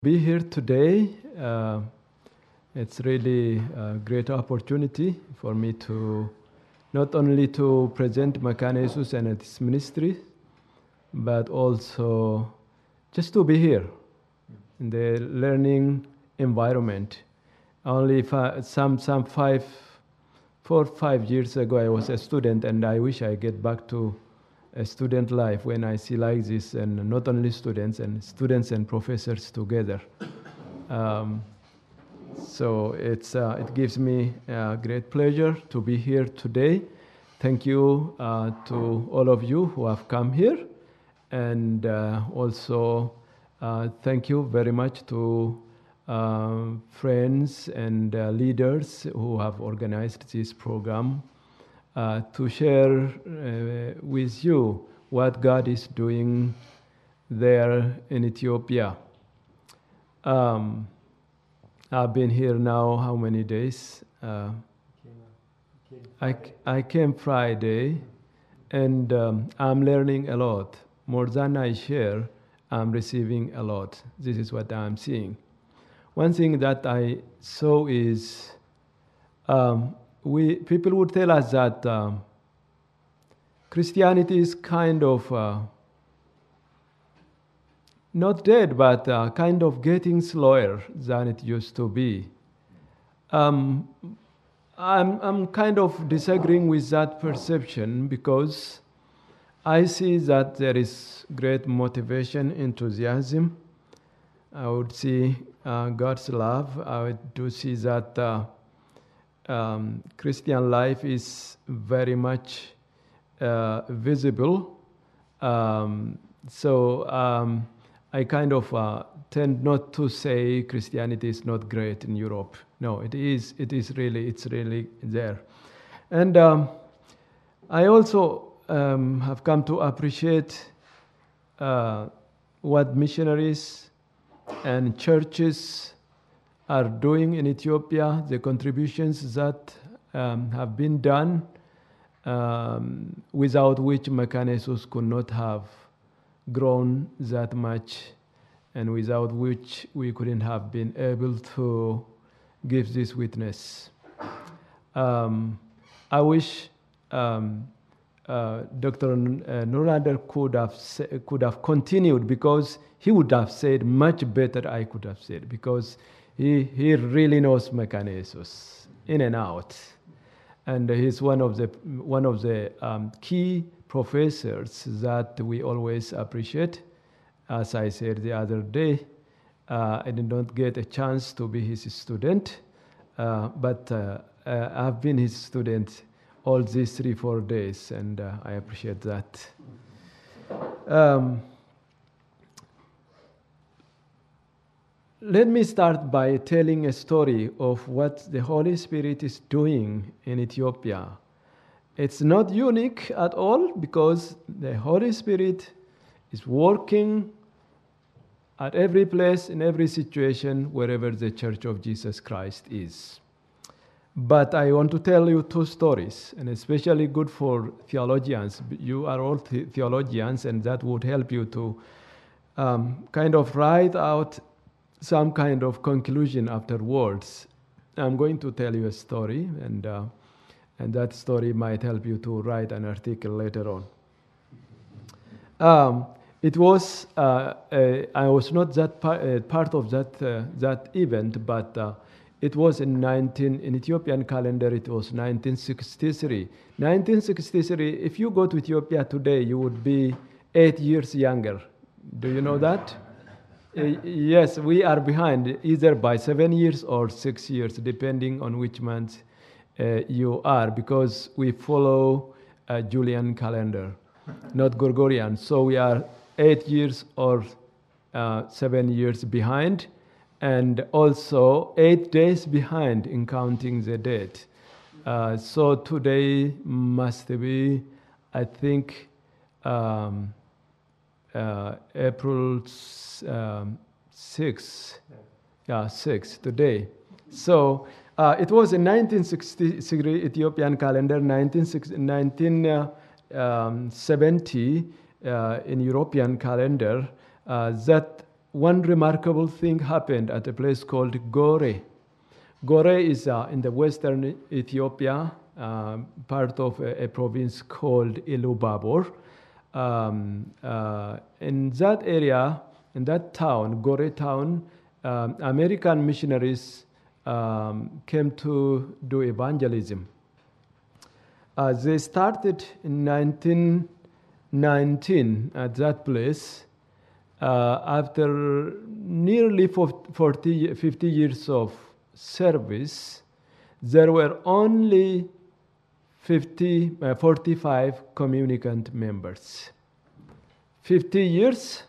be here today. Uh, it's really a great opportunity for me to not only to present Makana and its ministry, but also just to be here in the learning environment. Only fi- some some five, four five years ago, I was a student, and I wish I get back to student life when I see like this, and not only students and students and professors together. Um, so it's uh, it gives me uh, great pleasure to be here today. Thank you uh, to all of you who have come here, and uh, also uh, thank you very much to friends and leaders who have organized this program uh, to share uh, with you what God is doing there in Ethiopia. Um, I've been here now how many days? Uh, I, I came Friday and um, I'm learning a lot. More than I share, I'm receiving a lot. This is what I'm seeing. One thing that I saw is um, we, people would tell us that um, Christianity is kind of uh, not dead, but uh, kind of getting slower than it used to be. Um, I'm, I'm kind of disagreeing with that perception because I see that there is great motivation, enthusiasm. I would see uh, God's love. I would do see that uh, um, Christian life is very much uh, visible. Um, so um, I kind of uh, tend not to say Christianity is not great in Europe. No, it is. It is really. It's really there, and um, I also um, have come to appreciate uh, what missionaries and churches are doing in Ethiopia, the contributions that um, have been done, um, without which Mekane Yesus could not have grown that much, and without which we couldn't have been able to give this witness. Um, I wish um, uh, Dr. Nurander could have could have continued because he would have said much better. I could have said because he he really knows Mekane Yesus in and out, and he's one of the one of the um, key professors that we always appreciate. As I said the other day, uh, I did not get a chance to be his student, uh, but uh, I've been his student all these three, four days, and uh, I appreciate that. Um, let me start by telling a story of what the Holy Spirit is doing in Ethiopia. It's not unique at all because the Holy Spirit is working at every place, in every situation, wherever the Church of Jesus Christ is. But I want to tell you two stories, and especially good for theologians. You are all the- theologians, and that would help you to um, kind of write out some kind of conclusion afterwards. I'm going to tell you a story, and, uh, and that story might help you to write an article later on. Um, it was, uh, uh, I was not that par- uh, part of that, uh, that event, but uh, it was in 19, in Ethiopian calendar, it was 1963. 1963, if you go to Ethiopia today, you would be eight years younger. Do you know that? Uh, yes, we are behind either by seven years or six years, depending on which month uh, you are, because we follow a Julian calendar, not Gregorian. So we are eight years or uh, seven years behind, and also eight days behind in counting the date. Uh, so today must be, I think, um, uh, April um, 6. Yeah, 6 today. So uh, it was in 1963 Ethiopian calendar, 1970 uh, in European calendar, uh, that one remarkable thing happened at a place called Gore. Gore is uh, in the western Ethiopia, uh, part of a, a, province called Ilubabor. Um, uh, in that area, in that town, Gore town, um, American missionaries um, came to do evangelism. Uh, they started in 1919 at that place. Uh, after nearly 40, 50 years of service, there were only 50, uh, 45 communicant members. 50 years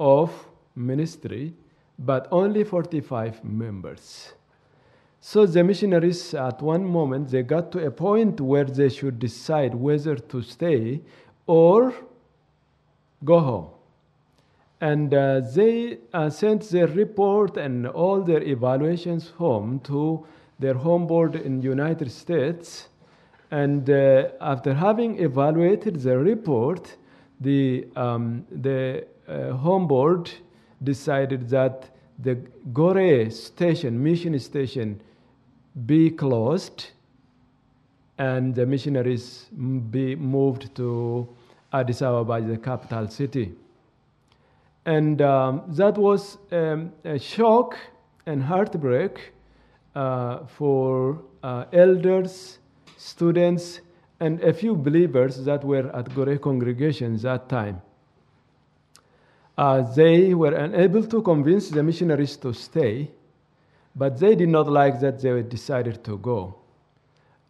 of ministry, but only 45 members. So the missionaries, at one moment, they got to a point where they should decide whether to stay or go home. And uh, they uh, sent their report and all their evaluations home to their home board in United States. And uh, after having evaluated the report, the, um, the uh, home board decided that the Gore station, mission station, be closed and the missionaries be moved to Addis Ababa, the capital city. And um, that was um, a shock and heartbreak uh, for uh, elders, students, and a few believers that were at Gore congregations that time. Uh, they were unable to convince the missionaries to stay, but they did not like that they decided to go.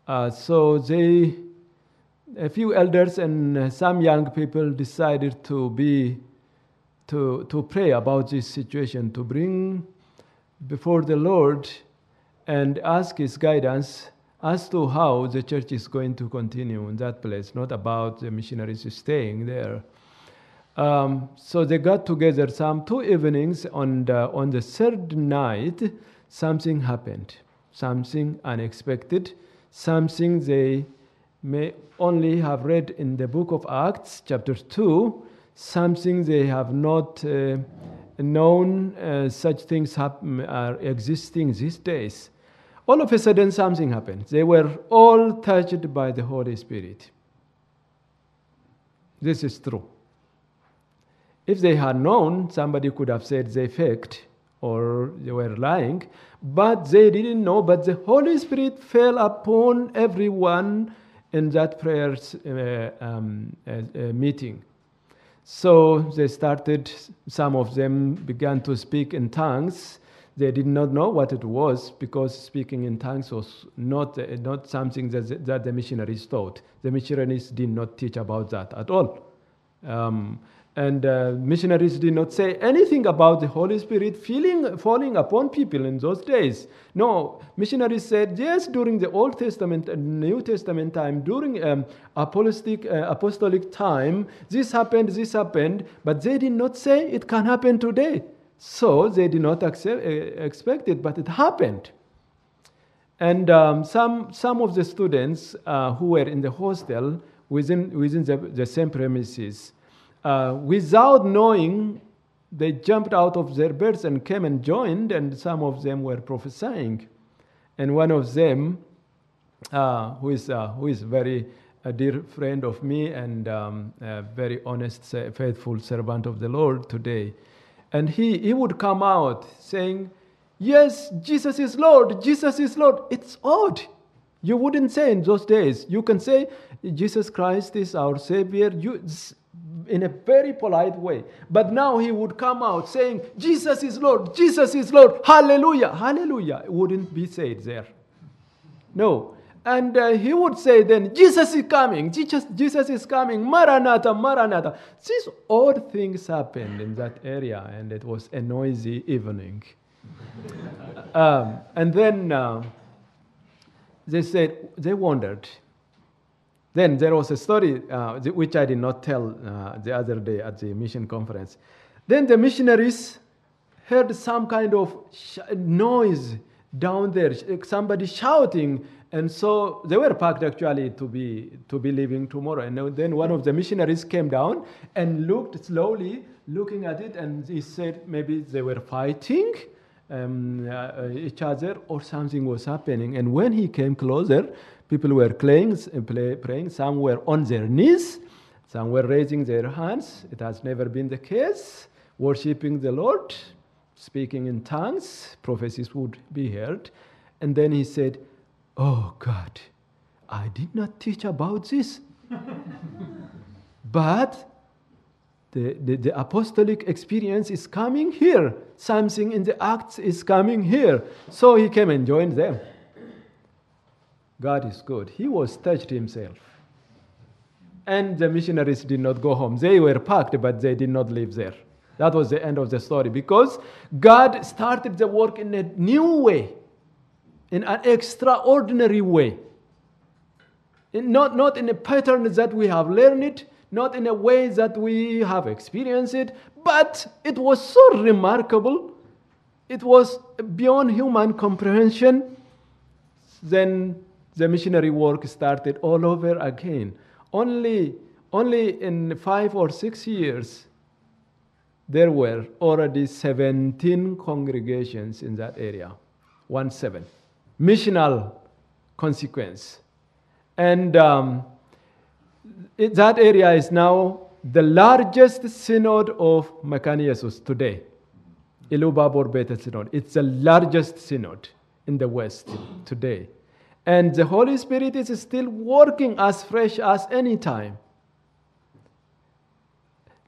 Uh, so they, a few elders and some young people decided to be, to, to pray about this situation, to bring before the Lord and ask His guidance as to how the church is going to continue in that place, not about the missionaries staying there. Um, so they got together some two evenings the, on the third night something happened, something unexpected, something they may only have read in the book of Acts, chapter 2, something they have not uh, known uh, such things happen, are existing these days. All of a sudden, something happened. They were all touched by the Holy Spirit. This is true. If they had known, somebody could have said they faked or they were lying, but they didn't know. But the Holy Spirit fell upon everyone in that prayer uh, um, uh, uh, meeting. So they started, some of them began to speak in tongues. They did not know what it was because speaking in tongues was not, uh, not something that, that the missionaries taught. The missionaries did not teach about that at all. Um, and uh, missionaries did not say anything about the Holy Spirit feeling, falling upon people in those days. No, missionaries said, yes, during the Old Testament and New Testament time, during um, apostolic, uh, apostolic time, this happened, this happened, but they did not say it can happen today. So they did not accept, uh, expect it, but it happened. And um, some, some of the students uh, who were in the hostel within, within the, the same premises, uh, without knowing, they jumped out of their beds and came and joined, and some of them were prophesying. And one of them, uh, who is uh, who is very a dear friend of me and um, a very honest, faithful servant of the Lord today, and he he would come out saying, "Yes, Jesus is Lord. Jesus is Lord." It's odd. You wouldn't say in those days. You can say Jesus Christ is our Savior. You in a very polite way. But now he would come out saying, Jesus is Lord, Jesus is Lord, hallelujah, hallelujah. It wouldn't be said there. No. And uh, he would say then, Jesus is coming, Jesus, Jesus is coming, Maranatha, Maranatha. These odd things happened in that area, and it was a noisy evening. um, and then uh, they said, they wondered, then there was a story uh, which I did not tell uh, the other day at the mission conference. Then the missionaries heard some kind of sh- noise down there, somebody shouting, and so they were packed actually to be to be leaving tomorrow. And then one of the missionaries came down and looked slowly looking at it, and he said maybe they were fighting um, uh, each other or something was happening. And when he came closer, people were playing, play, praying. Some were on their knees, some were raising their hands. It has never been the case. Worshipping the Lord, speaking in tongues, prophecies would be heard. And then he said, Oh God, I did not teach about this. but the, the, the, apostolic experience is coming here. Something in the Acts is coming here. So he came and joined them. God is good. He was touched himself. And the missionaries did not go home. They were packed, but they did not live there. That was the end of the story because God started the work in a new way, in an extraordinary way. In not, not in a pattern that we have learned it, not in a way that we have experienced it, but it was so remarkable. It was beyond human comprehension. Then the missionary work started all over again. Only, only in five or six years, there were already 17 congregations in that area. One seven. Missional consequence. And um, it, that area is now the largest synod of Mekane Yesus today. Ilubabor Bethel Synod. It's the largest synod in the West today. And the Holy Spirit is still working as fresh as any time.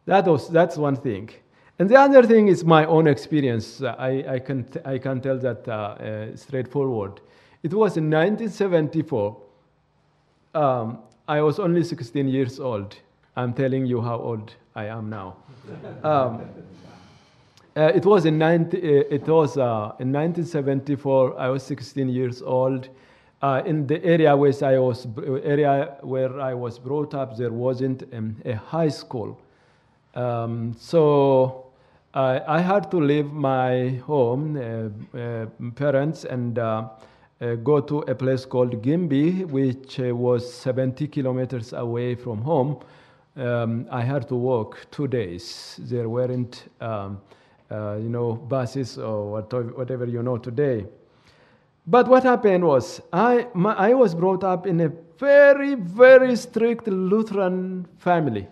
That was, that's one thing. And the other thing is my own experience. I, I, can, I can tell that uh, uh, straightforward. It was in 1974. Um, I was only 16 years old. I'm telling you how old I am now. Um, uh, it was in 90, uh, it was uh, in 1974. I was 16 years old. Uh, in the area where I was area where I was brought up, there wasn't um, a high school, um, so I had to leave my home, uh, uh, parents, and uh, go to a place called Gimbi, which was 70 kilometers away from home. Um, I had to walk two days. There weren't, um, you know, buses or whatever you know today. But what happened was, I, my, I was brought up in a very, very strict Lutheran family.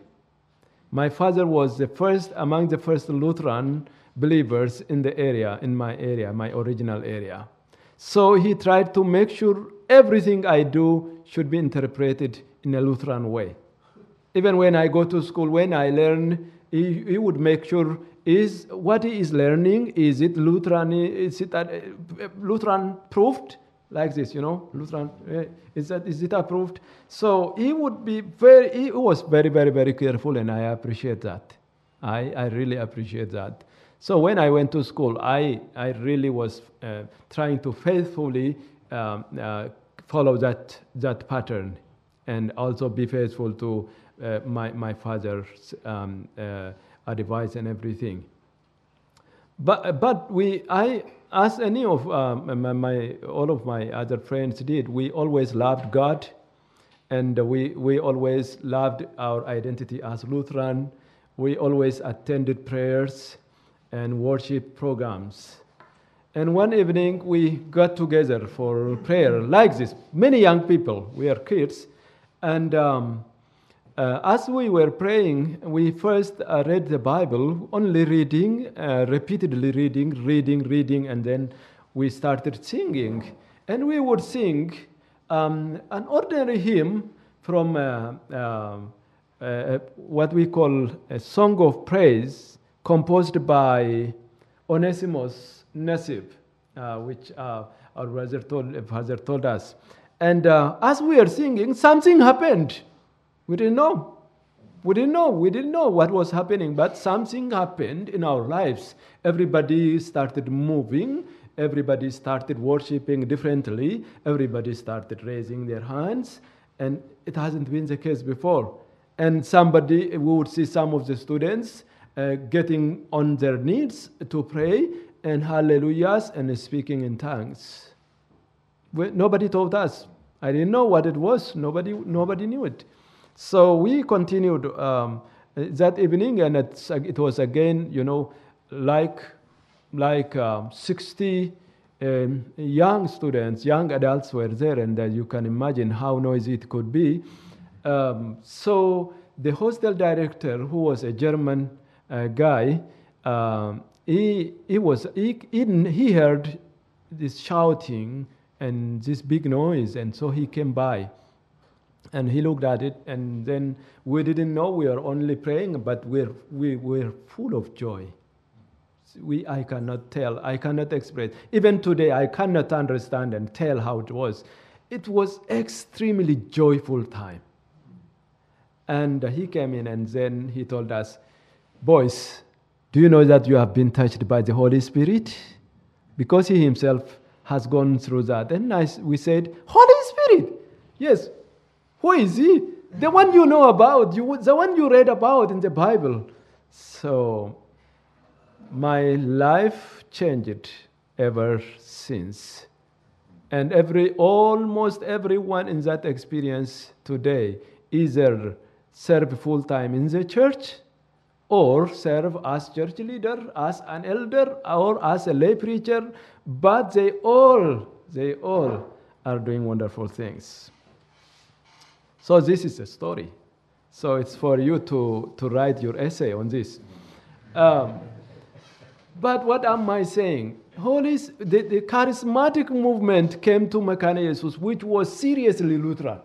My father was the first among the first Lutheran believers in the area, in my area, my original area. So he tried to make sure everything I do should be interpreted in a Lutheran way. Even when I go to school, when I learn, he, he would make sure is what he is learning is it Lutheran is it uh, Lutheran proved like this you know Lutheran uh, is that is it approved? So he would be very he was very very very careful and I appreciate that. I I really appreciate that. So when I went to school I I really was uh, trying to faithfully um, uh, follow that that pattern and also be faithful to uh, my my father's um, uh, advice and everything. But, but we, I, as any of um, my, my, all of my other friends did, we always loved God and we, we always loved our identity as Lutheran. We always attended prayers and worship programs. And one evening we got together for prayer like this. Many young people, we are kids, and um, uh, as we were praying, we first uh, read the Bible, only reading, uh, repeatedly reading, reading, reading, and then we started singing. And we would sing um, an ordinary hymn from uh, um, uh, what we call a song of praise composed by Onesimus Nasib, uh, which our brother told, father told us. And as we are singing, something happened we didn't know. We didn't know. We didn't know what was happening, but something happened in our lives. Everybody started moving. Everybody started worshiping differently. Everybody started raising their hands. And it hasn't been the case before. And somebody, we would see some of the students uh, getting on their knees to pray and hallelujahs and speaking in tongues. We, nobody told us. I didn't know what it was. Nobody, nobody knew it. So we continued um, that evening, and it was again, you know, like like um, 60 um, young students, young adults were there, and uh, you can imagine how noisy it could be. Um, so the hostel director, who was a German uh, guy, um, he, he, was, he, he heard this shouting and this big noise, and so he came by. And he looked at it, and then we didn't know we were only praying, but we're, we were full of joy. We, I cannot tell, I cannot express. Even today, I cannot understand and tell how it was. It was extremely joyful time. And he came in and then he told us, Boys, do you know that you have been touched by the Holy Spirit? Because he himself has gone through that. And I, we said, Holy Spirit! Yes. Who is he? The one you know about, you, the one you read about in the Bible. So my life changed ever since. And every, almost everyone in that experience today either serve full time in the church or serve as church leader, as an elder, or as a lay preacher, but they all, they all are doing wonderful things. So this is a story. So it's for you to, to write your essay on this. Um, but what am I saying? Holy, the, the charismatic movement came to Mekane Yesus, which was seriously Lutheran.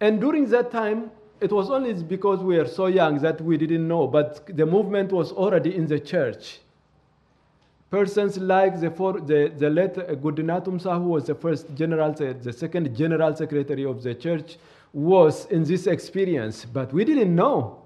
And during that time, it was only because we were so young that we didn't know, but the movement was already in the church. Persons like the, for, the, the late Gudina Tumsa, who was the first general, the second general secretary of the church, was in this experience, but we didn't know.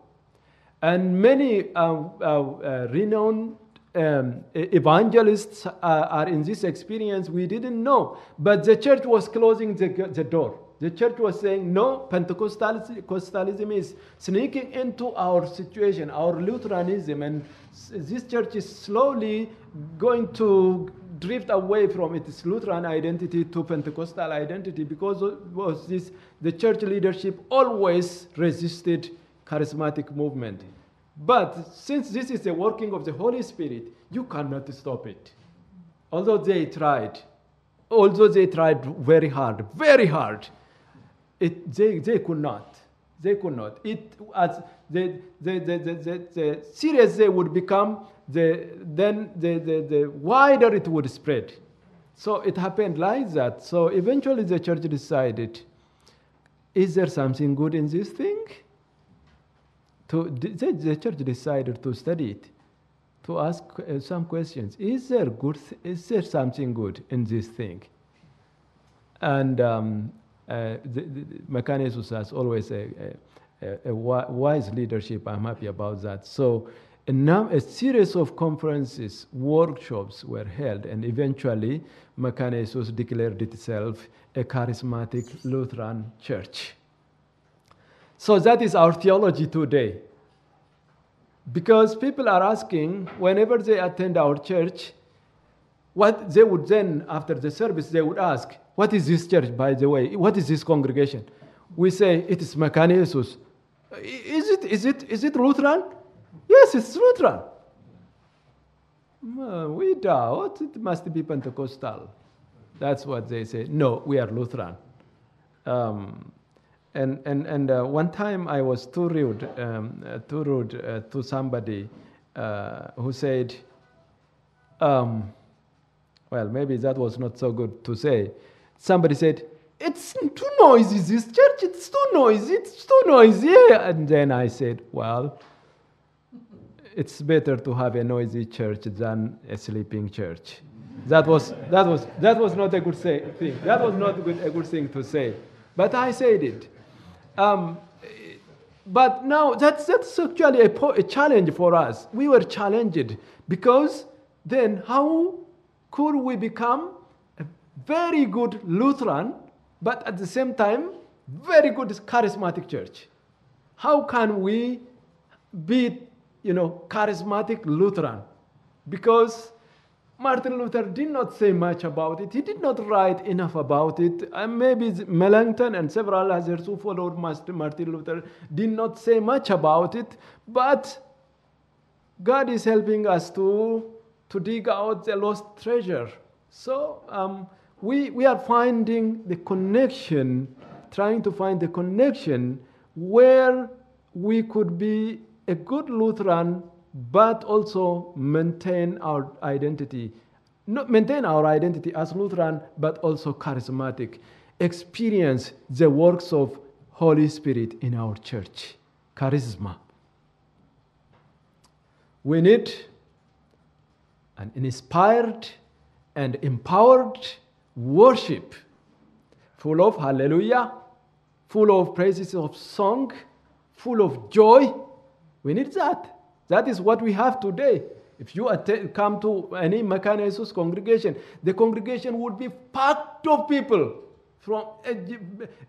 And many uh, uh, uh, renowned um, evangelists are in this experience. We didn't know. But the church was closing the, the door. The church was saying, no, Pentecostalism is sneaking into our situation, our Lutheranism, and this church is slowly going to drift away from its Lutheran identity to Pentecostal identity because was this, the church leadership always resisted charismatic movement. But since this is the working of the Holy Spirit, you cannot stop it. Although they tried, although they tried very hard, very hard, it, they, they could not. They could not. It, as the, the, the, the, the, the serious they would become, the, then the, the, the wider it would spread. So it happened like that. So eventually the church decided is there something good in this thing? To, the, the church decided to study it, to ask uh, some questions. Is there good? Is there something good in this thing? And um, uh, the, the has always a, a, a, wise leadership. I'm happy about that. So a, num- a series of conferences, workshops were held, and eventually Yesus declared itself a charismatic Lutheran church. So that is our theology today. Because people are asking, whenever they attend our church, what they would then, after the service, they would ask, what is this church, by the way? What is this congregation? We say it is Yesus. Is it, is it, is it Lutheran? Yes, it's Lutheran. We doubt it must be Pentecostal. That's what they say. No, we are Lutheran. Um, and and, and uh, one time I was too rude, um, uh, too rude uh, to somebody uh, who said, um, well, maybe that was not so good to say. Somebody said, it's too noisy, this church, it's too noisy, it's too noisy. And then I said, well, it's better to have a noisy church than a sleeping church. That was, that was, that was not a good say, thing. That was not a good, a good thing to say. But I said it. Um, but now that's, that's actually a, a challenge for us. We were challenged because then how could we become very good Lutheran, but at the same time, very good charismatic church. How can we be, you know, charismatic Lutheran? Because Martin Luther did not say much about it. He did not write enough about it. And maybe Melanchthon and several others who followed Martin Luther did not say much about it. But God is helping us to, to dig out the lost treasure. So um, we, we are finding the connection, trying to find the connection where we could be a good Lutheran but also maintain our identity. Not maintain our identity as Lutheran, but also charismatic. Experience the works of Holy Spirit in our church. Charisma. We need an inspired and empowered worship, full of hallelujah, full of praises of song, full of joy. We need that. That is what we have today. If you come to any Yesus congregation, the congregation would be packed of people from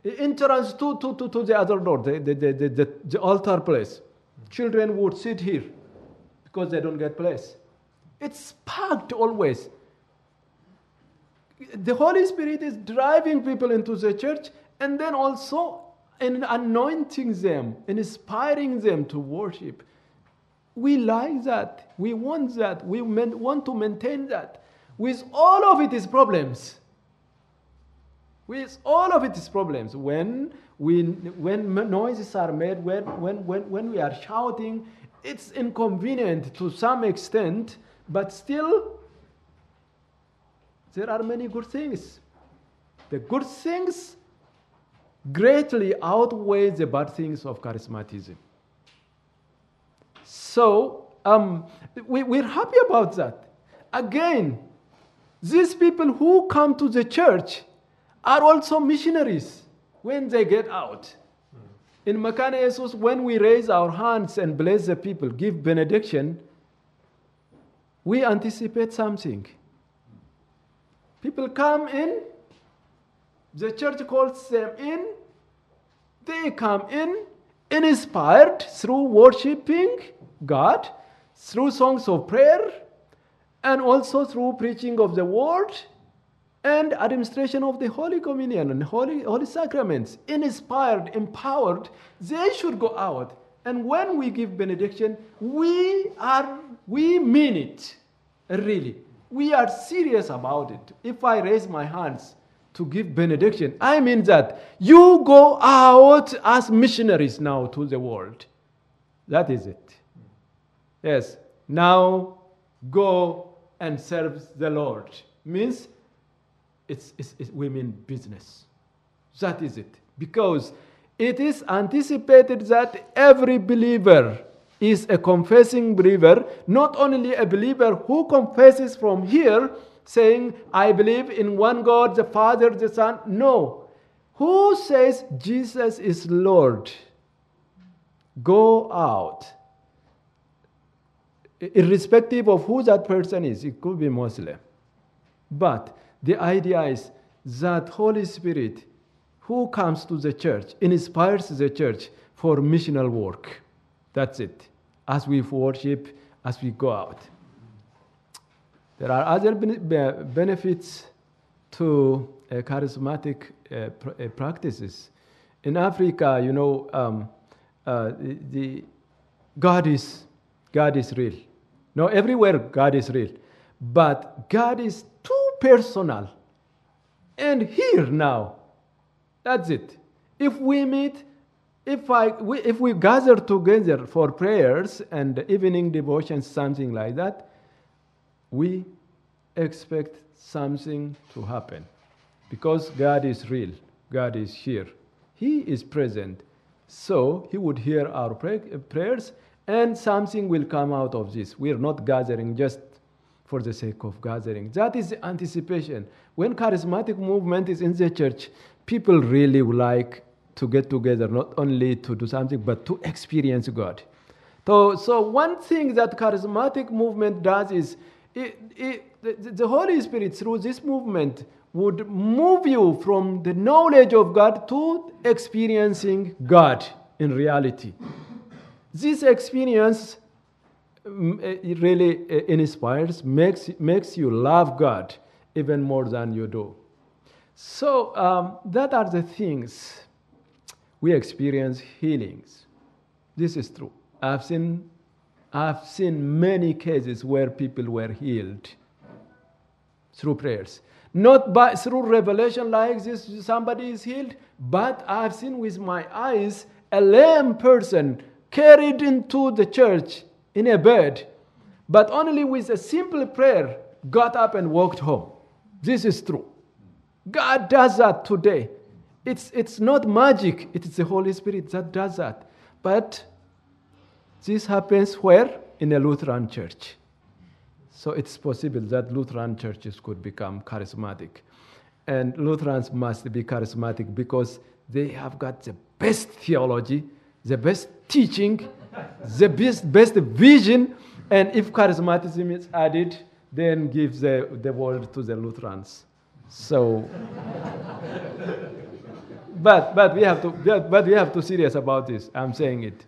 entrance to, to, to, to the other door, the, the, the, the, the altar place. Children would sit here because they don't get place. It's packed always. The Holy Spirit is driving people into the church and then also in anointing them, and inspiring them to worship. We like that. We want that. We want to maintain that. With all of its problems. With all of its problems. When, we, when noises are made, when, when, when, when we are shouting, it's inconvenient to some extent, but still, there are many good things. The good things greatly outweigh the bad things of charismatism. So um, we, we're happy about that. Again, these people who come to the church are also missionaries when they get out. In Mekane Yesus, when we raise our hands and bless the people, give benediction, we anticipate something. People come in, the church calls them in, they come in, inspired through worshiping God through songs of prayer and also through preaching of the word and administration of the Holy Communion and Holy, Holy Sacraments. Inspired, empowered, they should go out. And when we give benediction, we are we mean it. Really. We are serious about it. If I raise my hands to give benediction, I mean that you go out as missionaries now to the world. That is it. Yes, now go and serve the Lord. Means it's, it's, it's, we mean business. That is it. Because it is anticipated that every believer is a confessing believer, not only a believer who confesses from here, saying, I believe in one God, the Father, the Son. No. Who says Jesus is Lord? Go out irrespective of who that person is, it could be Muslim. But the idea is that Holy Spirit, who comes to the church, inspires the church for missional work. That's it. As we worship, as we go out. There are other benefits to uh, charismatic uh, pr- uh, practices. In Africa, you know, um, uh, the, the God is God is real. No, everywhere God is real. But God is too personal. And here now, that's it. If we meet, if, I, we, if we gather together for prayers and evening devotions, something like that, we expect something to happen. Because God is real, God is here, He is present. So He would hear our pray- prayers and something will come out of this. We are not gathering just for the sake of gathering. That is the anticipation. When charismatic movement is in the church, people really like to get together, not only to do something, but to experience God. So, so one thing that charismatic movement does is it, it, the, Holy Spirit, through this movement, would move you from the knowledge of God to experiencing God in reality. This experience mm, it really uh, inspires, makes, makes you love God even more than you do. So, um, that are the things we experience healings. This is true. I've seen, I've seen many cases where people were healed through prayers. Not by, through revelation like this, somebody is healed, but I've seen with my eyes a lame person carried into the church in a bed, but only with a simple prayer got up and walked home. This is true. God does that today. It's, it's not magic, it is the Holy Spirit that does that. But this happens where? In a Lutheran church. So it's possible that Lutheran churches could become charismatic. And Lutherans must be charismatic because they have got the best theology, the best teaching, the best, best vision. And if charismatism is added, then give the, the world to the Lutherans. So, but, but, we have to, but we have to serious about this. I'm saying it.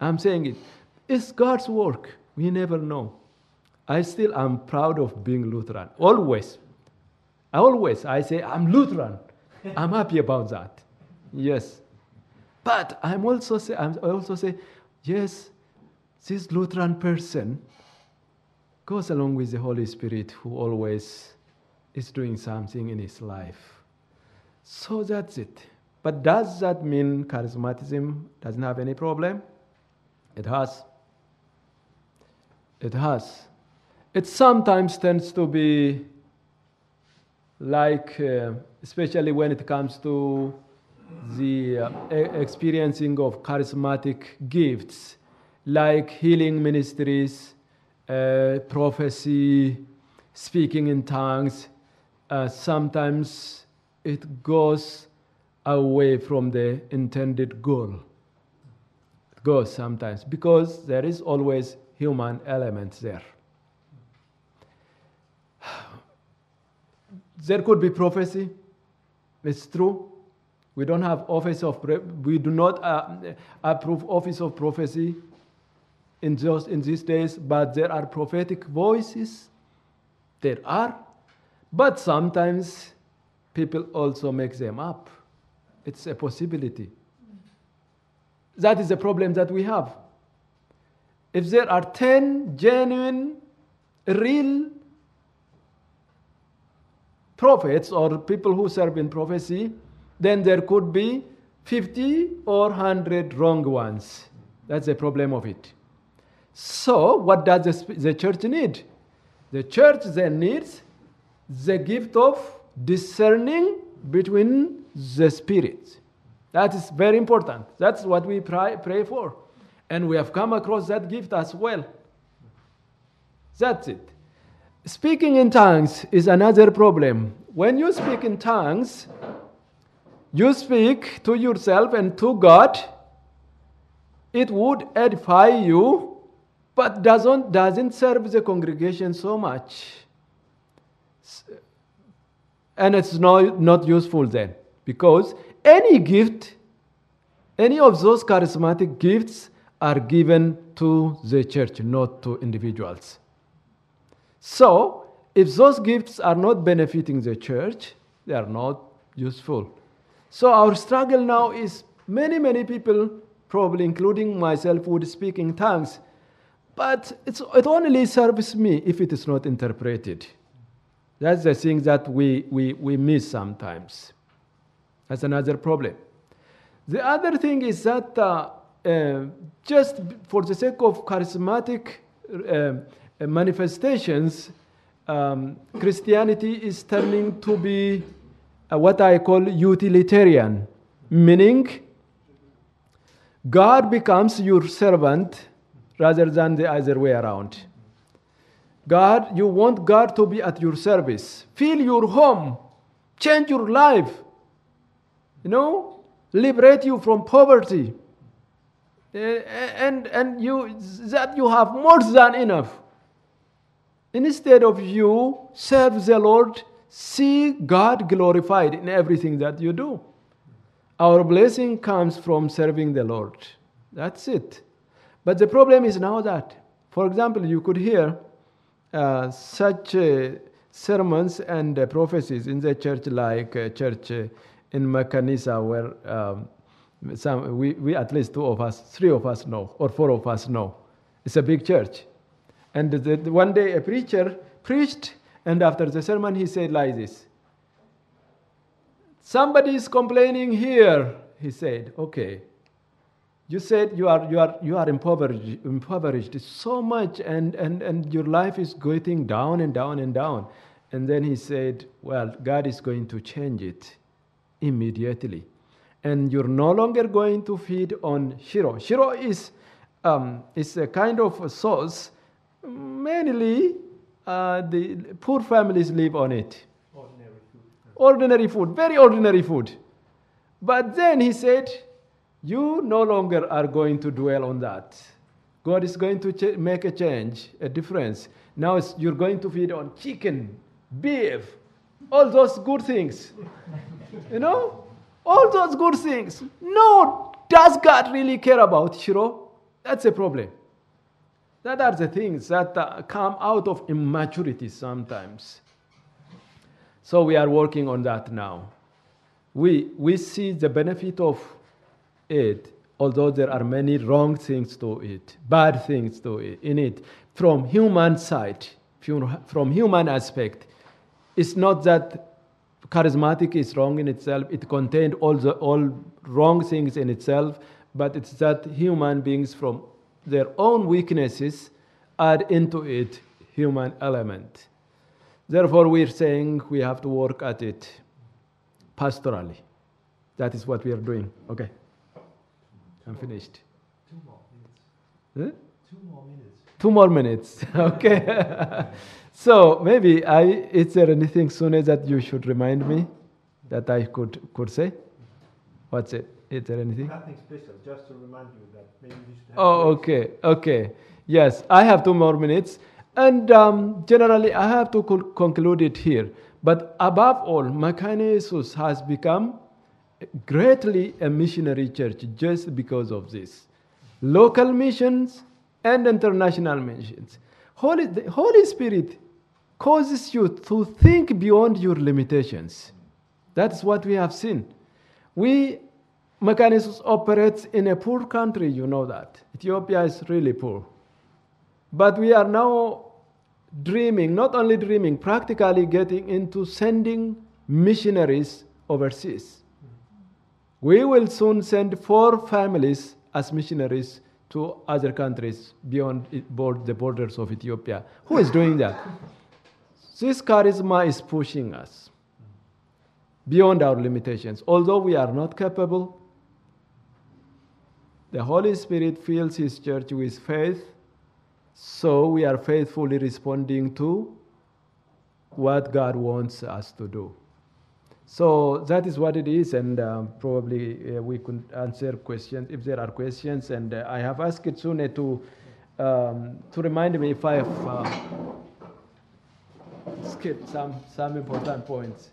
I'm saying it. It's God's work. We never know. I still am proud of being Lutheran. Always. Always. I say, I'm Lutheran. I'm happy about that. Yes. But I'm also say, I'm, I also say, yes, this Lutheran person goes along with the Holy Spirit who always is doing something in his life. So that's it. But does that mean charismatism doesn't have any problem? It has. It has it sometimes tends to be like, uh, especially when it comes to the uh, experiencing of charismatic gifts, like healing ministries, uh, prophecy, speaking in tongues. Uh, sometimes it goes away from the intended goal. It goes sometimes because there is always human elements there. There could be prophecy. It's true. We don't have office of we do not uh, approve office of prophecy in just in these days, but there are prophetic voices. There are, but sometimes people also make them up. It's a possibility. That is the problem that we have. If there are 10 genuine, real prophets or people who serve in prophecy, then there could be 50 or 100 wrong ones. That's the problem of it. So, what does the, the church need? The church then needs the gift of discerning between the spirits. That is very important. That's what we pray, pray for. And we have come across that gift as well. That's it. Speaking in tongues is another problem. When you speak in tongues, you speak to yourself and to God. It would edify you, but doesn't, doesn't serve the congregation so much. And it's not, not useful then, because any gift, any of those charismatic gifts are given to the church, not to individuals. So, if those gifts are not benefiting the church, they are not useful. So, our struggle now is many, many people, probably including myself, would speak in tongues, but it only serves me if it is not interpreted. That's the thing that we, we, we miss sometimes. That's another problem. The other thing is that uh, uh, just for the sake of charismatic uh, manifestations, um, Christianity is turning to be uh, what I call utilitarian, meaning God becomes your servant rather than the other way around. God, you want God to be at your service, fill your home, change your life, you know, liberate you from poverty. Uh, and and you that you have more than enough Instead of you serve the Lord, see God glorified in everything that you do. Our blessing comes from serving the Lord. That's it. But the problem is now that For example, you could hear uh, such uh, sermons and uh, prophecies in the church, like uh, church in Makanisa, where um, some we, we at least two of us, three of us know, or four of us know. It's a big church, and the- one day a preacher preached, and after the sermon he said like this. Somebody is complaining here, he said. Okay. You said you are, you are, you are impoverished, impoverished so much, and, and, and your life is going down and down and down. And then he said, Well, God is going to change it immediately. And you're no longer going to feed on shiro. Shiro is, um, is a kind of a sauce. Mainly, uh, the poor families live on it Ordinary food. ordinary food, very ordinary food. But then he said, You no longer are going to dwell on that. God is going to ch- make a change, a difference. Now you're going to feed on chicken, beef, all those good things. you know? All those good things. No, does God really care about Shiro? That's a problem. That are the things that uh, come out of immaturity sometimes. So we are working on that now. We, we see the benefit of it, although there are many wrong things to it, bad things to it, in it, from human side, from, human aspect. It's not that charismatic is wrong in itself, it contained all, the, all wrong things in itself, but it's that human beings from their own weaknesses add into it human element. Therefore, we're saying we have to work at it pastorally. That is what we are doing. Okay. I'm finished. Two more minutes. Huh? Two more minutes. Two more minutes. okay. so maybe I is there anything sooner that you should remind me that I could could say? What's it? Is there anything? Nothing special, just to remind you that maybe we should have. Oh, okay, okay. Yes, I have two more minutes. And um, generally, I have to conclude it here. But above all, Mekane Yesus has become greatly a missionary church just because of this. Local missions and international missions. Holy, the Holy Spirit causes you to think beyond your limitations. That's what we have seen. We, Mekane Yesus operates in a poor country, you know that. Ethiopia is really poor. But we are now dreaming, not only dreaming, practically getting into sending missionaries overseas. We will soon send four families as missionaries to other countries beyond the borders of Ethiopia. Who is doing that? This charisma is pushing us beyond our limitations. Although we are not capable, the Holy Spirit fills His church with faith, so we are faithfully responding to what God wants us to do. So that is what it is, and um, probably uh, we could answer questions if there are questions. And uh, I have asked Sune to um, to remind me if I have uh, skipped some some important points.